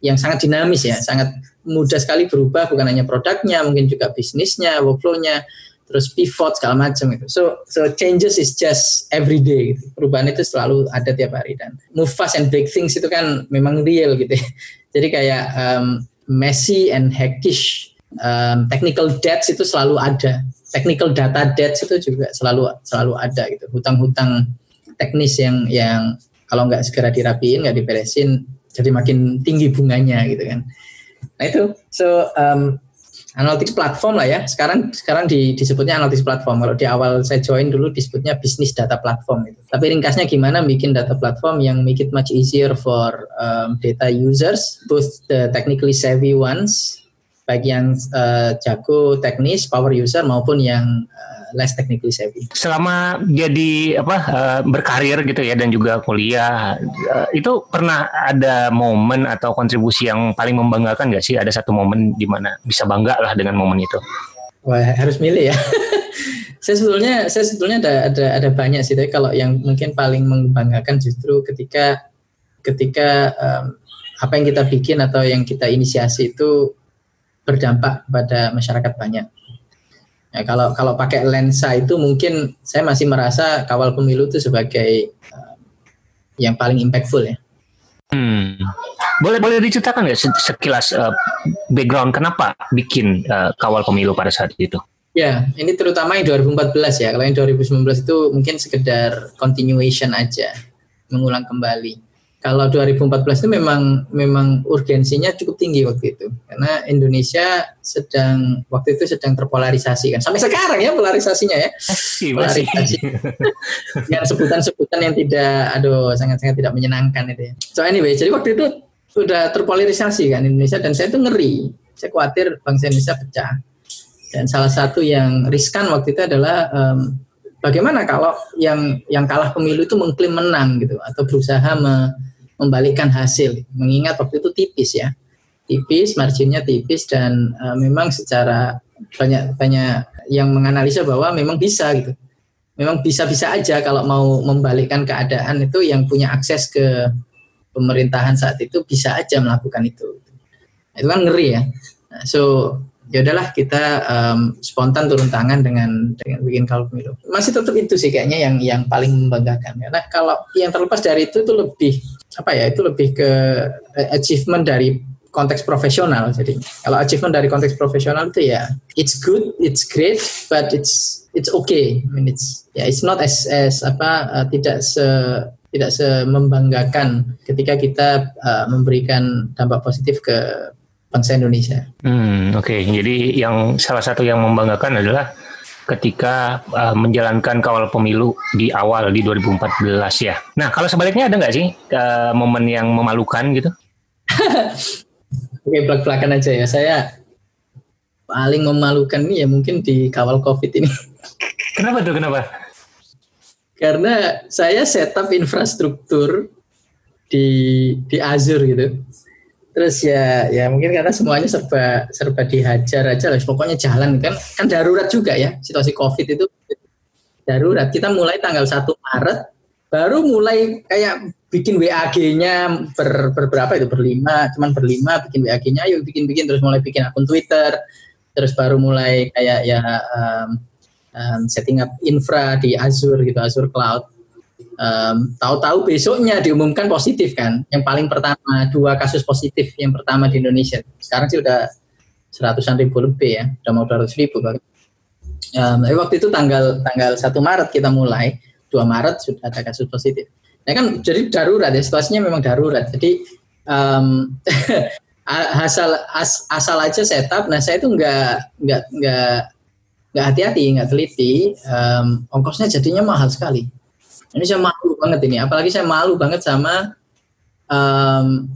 yang sangat dinamis ya, sangat mudah sekali berubah bukan hanya produknya, mungkin juga bisnisnya, workflow-nya, terus pivot segala macam itu. So so changes is just every day. Gitu. Perubahan itu selalu ada tiap hari dan move fast and big things itu kan memang real gitu. Jadi kayak um, messy and hackish um, technical debts itu selalu ada. Technical data debts itu juga selalu selalu ada gitu. Hutang-hutang teknis yang yang kalau nggak segera dirapiin, nggak diberesin, jadi makin tinggi bunganya gitu kan. Nah itu, so um, analytics platform lah ya. Sekarang sekarang di, disebutnya analytics platform. Kalau di awal saya join dulu disebutnya bisnis data platform itu. Tapi ringkasnya gimana bikin data platform yang make it much easier for um, data users, both the technically savvy ones, baik yang uh, jago teknis, power user maupun yang uh, less technically savvy. Selama jadi apa uh, berkarir gitu ya dan juga kuliah uh, itu pernah ada momen atau kontribusi yang paling membanggakan gak sih? Ada satu momen di mana bisa bangga lah dengan momen itu? Wah harus milih ya. saya sebetulnya saya sebetulnya ada ada ada banyak sih tapi kalau yang mungkin paling membanggakan justru ketika ketika um, apa yang kita bikin atau yang kita inisiasi itu berdampak pada masyarakat banyak Ya, kalau kalau pakai lensa itu mungkin saya masih merasa kawal pemilu itu sebagai uh, yang paling impactful ya. Hmm. Boleh boleh diceritakan nggak sekilas uh, background kenapa bikin uh, kawal pemilu pada saat itu? Ya, ini terutama yang 2014 ya. Kalau yang 2019 itu mungkin sekedar continuation aja, mengulang kembali kalau 2014 itu memang memang urgensinya cukup tinggi waktu itu. Karena Indonesia sedang waktu itu sedang terpolarisasi kan. Sampai sekarang ya polarisasinya ya. Polarisasi. Dengan sebutan-sebutan yang tidak aduh sangat-sangat tidak menyenangkan itu ya. So anyway jadi waktu itu sudah terpolarisasi kan Indonesia dan saya itu ngeri. Saya khawatir bangsa Indonesia pecah. Dan salah satu yang riskan waktu itu adalah um, bagaimana kalau yang yang kalah pemilu itu mengklaim menang gitu atau berusaha me, membalikkan hasil. Mengingat waktu itu tipis ya. Tipis marginnya tipis dan uh, memang secara banyak banyak yang menganalisa bahwa memang bisa gitu. Memang bisa-bisa aja kalau mau membalikkan keadaan itu yang punya akses ke pemerintahan saat itu bisa aja melakukan itu. Itu kan ngeri ya. So ya udahlah kita um, spontan turun tangan dengan dengan bikin kalau pemilu masih tetap itu sih kayaknya yang yang paling membanggakan karena kalau yang terlepas dari itu itu lebih apa ya itu lebih ke achievement dari konteks profesional. Jadi kalau achievement dari konteks profesional itu ya it's good, it's great, but it's it's okay. I mean it's ya yeah, it's not as as apa uh, tidak se tidak semembanggakan ketika kita uh, memberikan dampak positif ke bangsa Indonesia. Hmm, oke. Okay. Jadi yang salah satu yang membanggakan adalah ketika uh, menjalankan kawal pemilu di awal di 2014 ya. Nah, kalau sebaliknya ada nggak sih uh, momen yang memalukan gitu? Oke, belak-belakan aja ya. Saya paling memalukan ini ya mungkin di kawal COVID ini. Kenapa tuh? Kenapa? Karena saya setup infrastruktur di di Azure gitu. Terus ya ya mungkin karena semuanya serba serba dihajar aja lah. Pokoknya jalan kan kan darurat juga ya situasi COVID itu darurat. Kita mulai tanggal 1 Maret baru mulai kayak bikin WAG-nya ber, berberapa itu berlima, cuman berlima bikin WAG-nya, ayo bikin-bikin terus mulai bikin akun Twitter, terus baru mulai kayak ya um, um, setting up infra di Azure gitu, Azure Cloud. Um, tahu-tahu besoknya diumumkan positif kan, yang paling pertama dua kasus positif yang pertama di Indonesia. Sekarang sih udah seratusan ribu lebih ya, udah mau ratus ribu bahkan. Um, waktu itu tanggal tanggal 1 Maret kita mulai, 2 Maret sudah ada kasus positif. Nah kan jadi darurat ya situasinya memang darurat. Jadi um, asal as, asal aja setup. Nah saya itu nggak nggak nggak nggak hati-hati, nggak teliti. Um, ongkosnya jadinya mahal sekali. Ini saya malu banget ini. Apalagi saya malu banget sama um,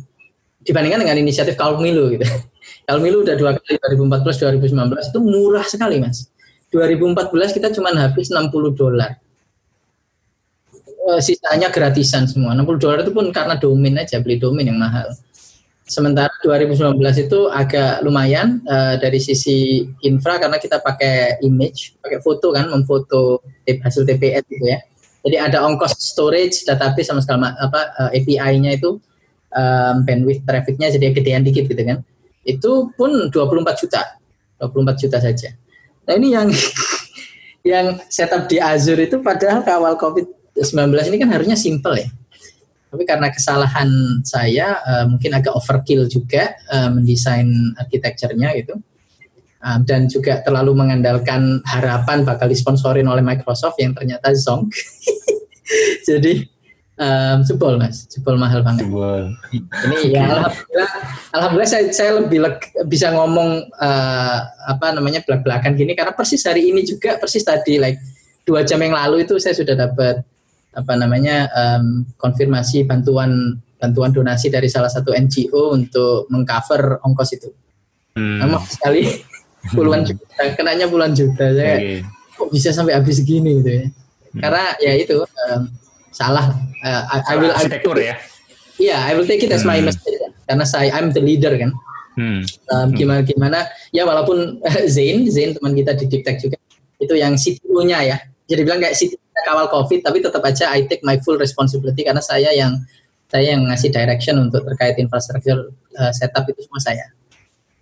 dibandingkan dengan inisiatif Kalmilu gitu. Kalmilu udah dua kali 2014 2019 itu murah sekali mas. 2014 kita cuma habis 60 dolar uh, sisanya gratisan semua. 60 dolar itu pun karena domain aja, beli domain yang mahal. Sementara 2019 itu agak lumayan uh, dari sisi infra karena kita pakai image, pakai foto kan, memfoto hasil TPS gitu ya. Jadi ada ongkos storage, database sama segala apa eh, API-nya itu um, bandwidth traffic-nya jadi gedean dikit gitu kan. Itu pun 24 juta. 24 juta saja. Nah, ini yang yang setup di Azure itu padahal kawal Covid 19 ini kan harusnya simple ya. Tapi karena kesalahan saya uh, mungkin agak overkill juga uh, mendesain arsitekturnya gitu. Um, dan juga terlalu mengandalkan harapan bakal disponsorin oleh Microsoft yang ternyata Zonk. Jadi um, jebol mas, jebol mahal banget. Jebol. Ini ya alhamdulillah, alhamdulillah saya, saya lebih leg, bisa ngomong uh, apa namanya belak belakan gini karena persis hari ini juga persis tadi like dua jam yang lalu itu saya sudah dapat apa namanya um, konfirmasi bantuan bantuan donasi dari salah satu NGO untuk mengcover ongkos itu. Hmm. Memang sekali puluhan juta, kenanya puluhan juta saya. Okay. Kok bisa sampai habis segini gitu ya? Hmm. Karena ya itu um, salah. Uh, I, I will arsitektur ya. Iya, yeah, I will take it as my hmm. mistake karena saya I'm the leader kan. Hmm. Um, gimana gimana ya walaupun Zain Zain teman kita di Deep Tech juga itu yang CTO-nya ya. Jadi bilang kayak CTO kawal COVID, tapi tetap aja I take my full responsibility karena saya yang saya yang ngasih direction untuk terkait infrastruktur uh, setup itu semua saya.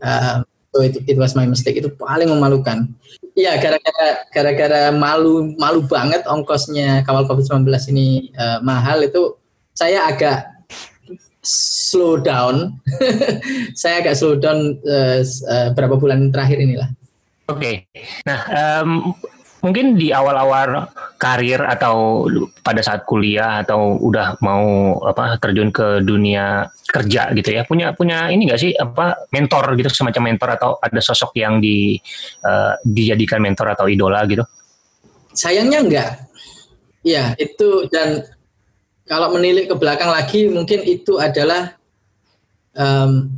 Uh, so it, it was my mistake itu paling memalukan. Iya, gara-gara gara-gara malu malu banget ongkosnya kawal COVID-19 ini uh, mahal itu saya agak slow down. saya agak slow down uh, uh, berapa bulan terakhir inilah. Oke. Okay. Nah, um, mungkin di awal-awal karir atau pada saat kuliah atau udah mau apa terjun ke dunia kerja gitu ya punya punya ini enggak sih apa mentor gitu semacam mentor atau ada sosok yang di uh, dijadikan mentor atau idola gitu? Sayangnya enggak ya itu dan kalau menilik ke belakang lagi mungkin itu adalah um,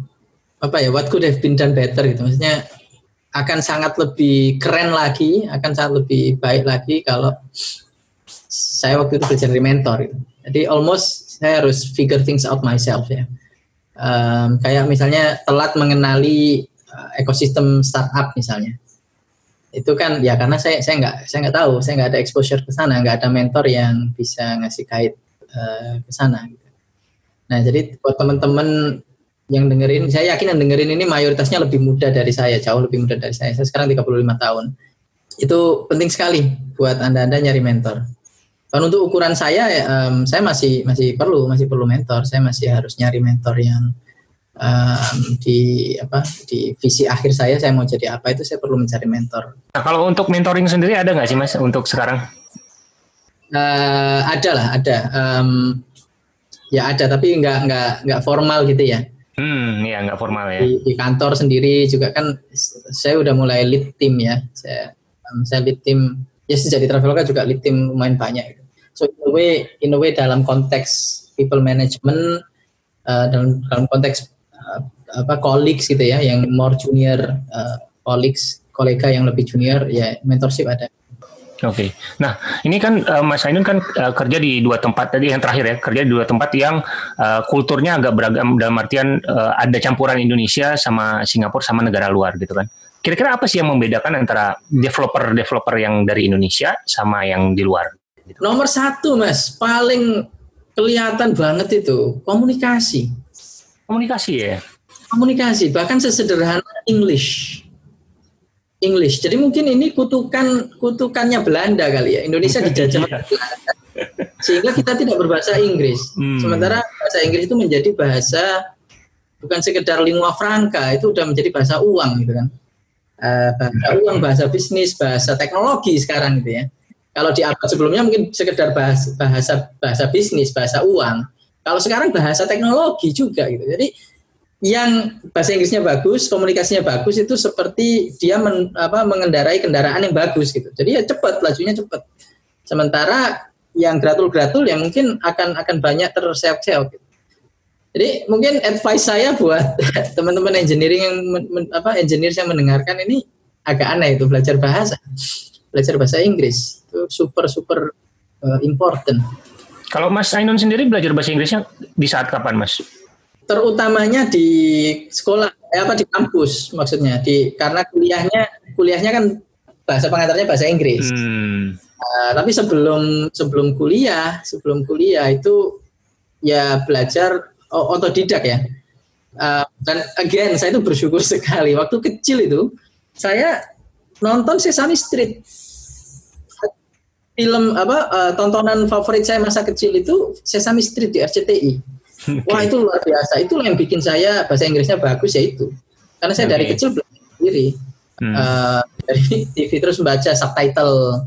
apa ya what could have been done better gitu. Maksudnya akan sangat lebih keren lagi, akan sangat lebih baik lagi kalau saya waktu itu kerja dari mentor. Gitu. Jadi almost saya harus figure things out myself ya. Um, kayak misalnya telat mengenali uh, ekosistem startup misalnya. Itu kan ya karena saya saya nggak saya nggak tahu, saya nggak ada exposure ke sana, nggak ada mentor yang bisa ngasih kait uh, ke sana. Gitu. Nah jadi buat teman-teman yang dengerin, saya yakin yang dengerin ini mayoritasnya lebih muda dari saya, jauh lebih muda dari saya. Saya sekarang 35 tahun. Itu penting sekali buat Anda-anda nyari mentor. Dan untuk ukuran saya, um, saya masih masih perlu masih perlu mentor. Saya masih harus nyari mentor yang um, di apa di visi akhir saya saya mau jadi apa itu saya perlu mencari mentor. Nah, kalau untuk mentoring sendiri ada nggak sih mas untuk sekarang? Uh, ada lah ada. Um, ya ada tapi nggak nggak nggak formal gitu ya. Hmm, ya nggak formal ya. Di, di kantor sendiri juga kan saya udah mulai lead tim ya. Saya saya lead tim ya sejak di Traveloka juga lead tim lumayan banyak. So in a way in a way dalam konteks people management uh, dalam dalam konteks uh, apa colleagues gitu ya yang more junior uh, colleagues kolega yang lebih junior ya mentorship ada. Oke, okay. nah ini kan uh, Mas Ainun kan uh, kerja di dua tempat tadi yang terakhir ya kerja di dua tempat yang uh, kulturnya agak beragam dalam artian uh, ada campuran Indonesia sama Singapura sama negara luar gitu kan. Kira-kira apa sih yang membedakan antara developer-developer yang dari Indonesia sama yang di luar? Gitu? Nomor satu mas, paling kelihatan banget itu komunikasi. Komunikasi ya. Komunikasi bahkan sesederhana English. English. Jadi mungkin ini kutukan kutukannya Belanda kali ya. Indonesia dijajah Belanda. Sehingga kita tidak berbahasa Inggris. Hmm. Sementara bahasa Inggris itu menjadi bahasa bukan sekedar lingua franca, itu udah menjadi bahasa uang gitu kan. Uh, bahasa uang, bahasa bisnis, bahasa teknologi sekarang gitu ya. Kalau di abad sebelumnya mungkin sekedar bahasa bahasa bahasa bisnis, bahasa uang. Kalau sekarang bahasa teknologi juga gitu. Jadi yang bahasa Inggrisnya bagus, komunikasinya bagus itu seperti dia men, apa, mengendarai kendaraan yang bagus gitu. Jadi ya cepat, lajunya cepat. Sementara yang gratul-gratul ya mungkin akan akan banyak terseok-seok. Gitu. Jadi mungkin advice saya buat teman-teman engineering yang men, men, apa engineer yang mendengarkan ini agak aneh itu belajar bahasa, belajar bahasa Inggris itu super super uh, important. Kalau Mas Ainun sendiri belajar bahasa Inggrisnya di saat kapan, Mas? Terutamanya di sekolah, eh, apa di kampus maksudnya, di karena kuliahnya kuliahnya kan bahasa pengantarnya bahasa Inggris. Hmm. Uh, tapi sebelum sebelum kuliah, sebelum kuliah itu ya belajar otodidak ya. Uh, dan again saya itu bersyukur sekali waktu kecil itu saya nonton Sesame Street film apa uh, tontonan favorit saya masa kecil itu Sesame Street di RCTI. Okay. Wah itu luar biasa. Itu yang bikin saya bahasa Inggrisnya bagus ya itu. Karena saya okay. dari kecil belajar sendiri. Hmm. Uh, dari TV terus membaca subtitle.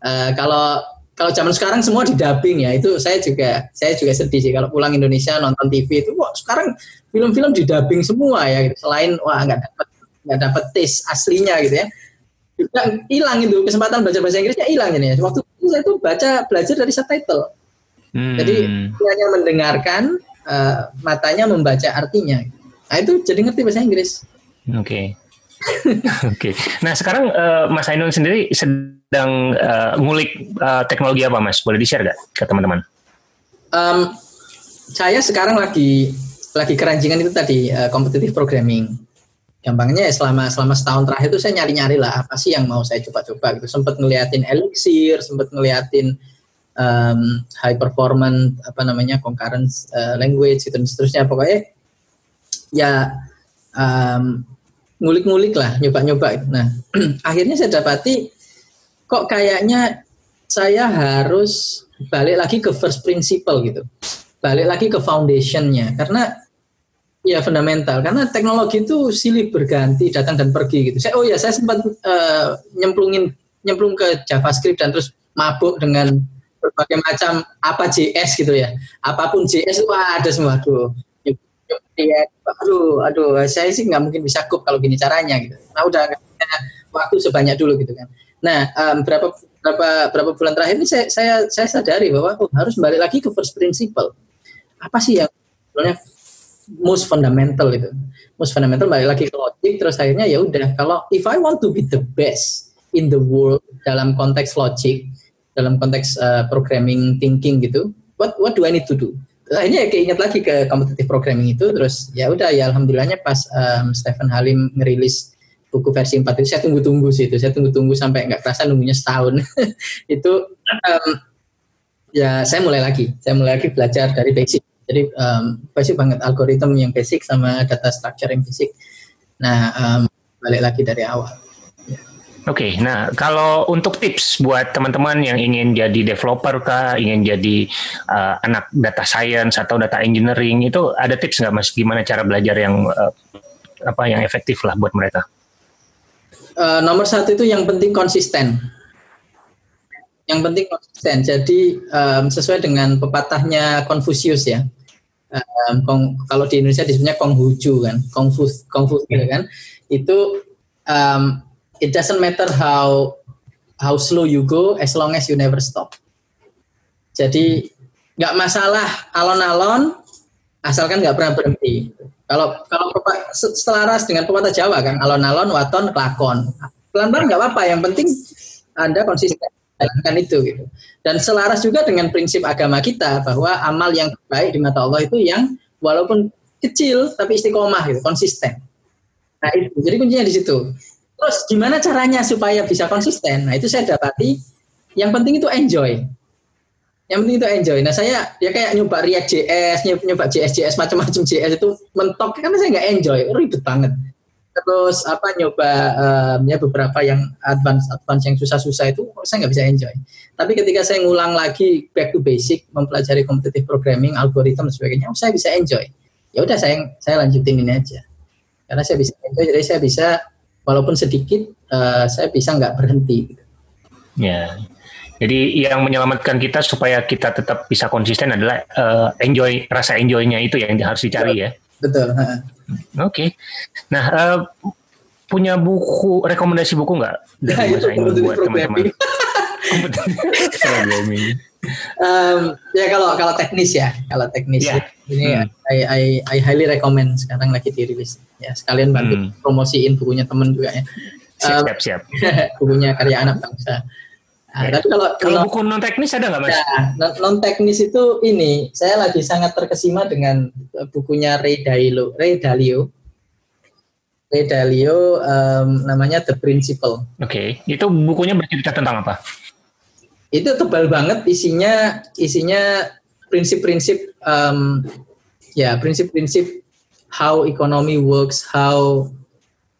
Uh, kalau kalau zaman sekarang semua di dubbing ya itu saya juga saya juga sedih sih kalau pulang Indonesia nonton TV itu wah sekarang film-film di dubbing semua ya gitu. selain wah nggak dapat nggak dapat taste aslinya gitu ya juga hilang itu kesempatan belajar bahasa Inggrisnya hilang ini ya. Waktu itu saya tuh baca belajar dari subtitle. Hmm. Jadi hanya mendengarkan, uh, matanya membaca artinya. Nah itu jadi ngerti bahasa Inggris. Oke. Okay. Oke. okay. Nah sekarang uh, Mas Ainun sendiri sedang uh, ngulik uh, teknologi apa Mas? Boleh di-share gak ke teman-teman? Um, saya sekarang lagi lagi keranjingan itu tadi uh, competitive programming gampangnya ya selama selama setahun terakhir itu saya nyari-nyari lah apa sih yang mau saya coba-coba gitu sempat ngeliatin Elixir sempat ngeliatin um, high performance apa namanya concurrent uh, language gitu dan seterusnya pokoknya ya um, ngulik-ngulik lah nyoba-nyoba gitu. nah akhirnya saya dapati kok kayaknya saya harus balik lagi ke first principle gitu balik lagi ke foundationnya karena Ya fundamental karena teknologi itu silih berganti datang dan pergi gitu. Saya oh ya saya sempat uh, nyemplungin nyemplung ke JavaScript dan terus mabuk dengan berbagai macam apa JS gitu ya. Apa pun JS itu ada semua tuh. Ya, aduh, aduh, saya sih nggak mungkin bisa kup kalau gini caranya gitu. Nah udah waktu sebanyak dulu gitu kan. Nah um, berapa berapa berapa bulan terakhir ini saya saya saya sadari bahwa oh, harus balik lagi ke first principle. Apa sih yang sebenarnya most fundamental itu most fundamental balik lagi ke logic terus akhirnya ya udah kalau if I want to be the best in the world dalam konteks logic dalam konteks uh, programming thinking gitu what what do I need to do akhirnya ya keinget lagi ke competitive programming itu terus ya udah ya alhamdulillahnya pas um, Stephen Halim ngerilis buku versi 4 itu saya tunggu-tunggu sih itu saya tunggu-tunggu sampai nggak kerasa nunggunya setahun itu um, ya saya mulai lagi saya mulai lagi belajar dari basic jadi um, basic banget algoritma yang basic sama data structure yang basic. Nah, um, balik lagi dari awal. Oke, okay, nah kalau untuk tips buat teman-teman yang ingin jadi developer kah, ingin jadi uh, anak data science atau data engineering itu ada tips nggak mas? Gimana cara belajar yang uh, apa yang efektif lah buat mereka? Uh, nomor satu itu yang penting konsisten. Yang penting konsisten. Jadi um, sesuai dengan pepatahnya Confucius ya. Um, kalau di Indonesia disebutnya Konghucu kan, Kongfu, Kongfu kan. Itu um, it doesn't matter how how slow you go as long as you never stop. Jadi nggak masalah alon-alon asalkan nggak pernah berhenti. Kalau kalau selaras dengan pepatah Jawa kan alon-alon waton kelakon. Pelan-pelan nggak apa-apa, yang penting Anda konsisten jalankan itu gitu. Dan selaras juga dengan prinsip agama kita bahwa amal yang baik di mata Allah itu yang walaupun kecil tapi istiqomah gitu, konsisten. Nah itu, jadi kuncinya di situ. Terus gimana caranya supaya bisa konsisten? Nah itu saya dapati. Yang penting itu enjoy. Yang penting itu enjoy. Nah saya ya kayak nyoba React JS, nyoba, JS JS macam-macam JS itu mentok karena saya nggak enjoy, ribet banget. Terus apa nyoba um, ya beberapa yang advance advance yang susah-susah itu saya nggak bisa enjoy. Tapi ketika saya ngulang lagi back to basic, mempelajari competitive programming, algoritma dan sebagainya, oh, saya bisa enjoy. Ya udah saya saya lanjutin ini aja. Karena saya bisa enjoy, jadi saya bisa walaupun sedikit uh, saya bisa nggak berhenti. Ya, jadi yang menyelamatkan kita supaya kita tetap bisa konsisten adalah uh, enjoy rasa enjoynya itu yang harus dicari ya. Betul. Oke. Okay. Nah, uh, punya buku rekomendasi buku nggak dari Mas Ainun buat teman-teman? um, ya kalau kalau teknis ya, kalau teknis yeah. ini hmm. I, I I highly recommend sekarang lagi dirilis. Ya sekalian bantu hmm. promosiin bukunya temen juga ya. Siap, um, siap, siap. bukunya karya anak bangsa. Nah, tapi kalau, kalau buku non teknis ada nggak mas? Ya, non teknis itu ini saya lagi sangat terkesima dengan bukunya Ray Dalio. Ray Dalio. Ray Dalio um, namanya The Principle. Oke, okay. itu bukunya bercerita tentang apa? itu tebal banget isinya isinya prinsip-prinsip um, ya prinsip-prinsip how economy works how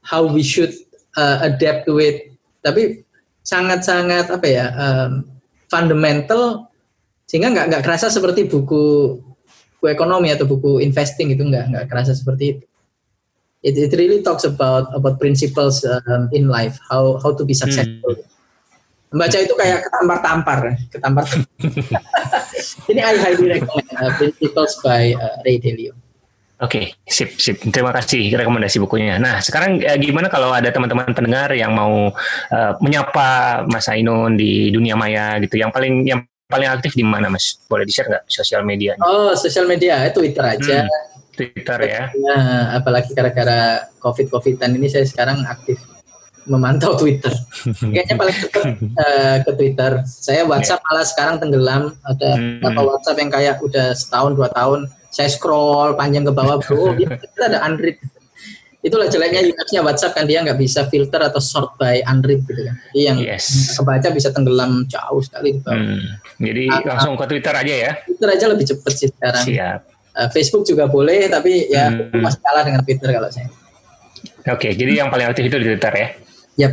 how we should uh, adapt to it tapi sangat-sangat apa ya um, fundamental sehingga nggak nggak kerasa seperti buku buku ekonomi atau buku investing itu nggak nggak kerasa seperti itu it, it really talks about about principles um, in life how how to be successful hmm Membaca itu kayak ketampar-tampar, ketampar. Ini I highly recommend uh, Principles by uh, Ray Dalio. Oke, okay, sip, sip. Terima kasih rekomendasi bukunya. Nah, sekarang eh, gimana kalau ada teman-teman pendengar yang mau uh, menyapa Mas Ainun di dunia maya gitu? Yang paling yang paling aktif di mana, Mas? Boleh di-share nggak sosial media? Oh, sosial media, eh, Twitter aja. Hmm, Twitter ya. Nah, apalagi gara-gara COVID-COVIDan ini saya sekarang aktif memantau Twitter. Kayaknya paling dekat uh, ke Twitter. Saya WhatsApp malah sekarang tenggelam. Ada hmm. apa WhatsApp yang kayak udah setahun dua tahun. Saya scroll panjang ke bawah, bro. Kita ada Android. Itulah jeleknya UX-nya WhatsApp kan dia nggak bisa filter atau sort by Android gitu kan. Jadi yang yes. kebaca bisa tenggelam jauh sekali. Hmm. Jadi nah, langsung ke Twitter aja ya. Twitter aja lebih cepet sih sekarang. Siap. Uh, Facebook juga boleh, tapi ya hmm. masih kalah dengan Twitter kalau saya. Oke, jadi yang paling aktif itu di Twitter ya? Yap.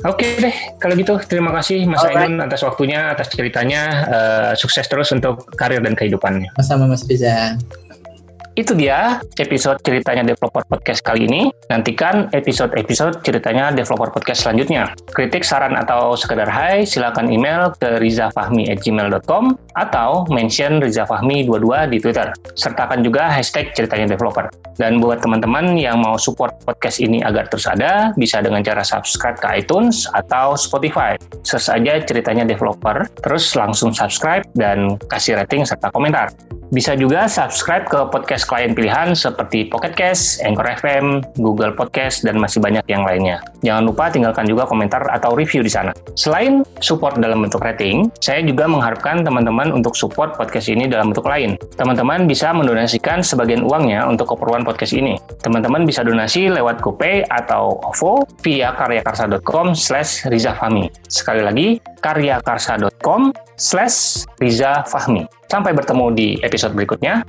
Oke deh, kalau gitu terima kasih Mas Ainun atas waktunya, atas ceritanya. Uh, sukses terus untuk karir dan kehidupannya. Sama Mas Riza. Itu dia episode ceritanya Developer Podcast kali ini. Nantikan episode-episode ceritanya Developer Podcast selanjutnya. Kritik, saran, atau sekedar hai, silakan email ke rizafahmi@gmail.com atau mention rizafahmi22 di Twitter. Sertakan juga hashtag ceritanya developer. Dan buat teman-teman yang mau support podcast ini agar terus ada, bisa dengan cara subscribe ke iTunes atau Spotify. Search aja ceritanya developer, terus langsung subscribe dan kasih rating serta komentar. Bisa juga subscribe ke podcast klien pilihan seperti Pocket Cast, Anchor FM, Google Podcast, dan masih banyak yang lainnya. Jangan lupa tinggalkan juga komentar atau review di sana. Selain support dalam bentuk rating, saya juga mengharapkan teman-teman untuk support podcast ini dalam bentuk lain. Teman-teman bisa mendonasikan sebagian uangnya untuk keperluan podcast ini. Teman-teman bisa donasi lewat GoPay atau OVO via karyakarsa.com slash rizafahmi. Sekali lagi, karyakarsa.com slash rizafahmi. Sampai bertemu di episode berikutnya.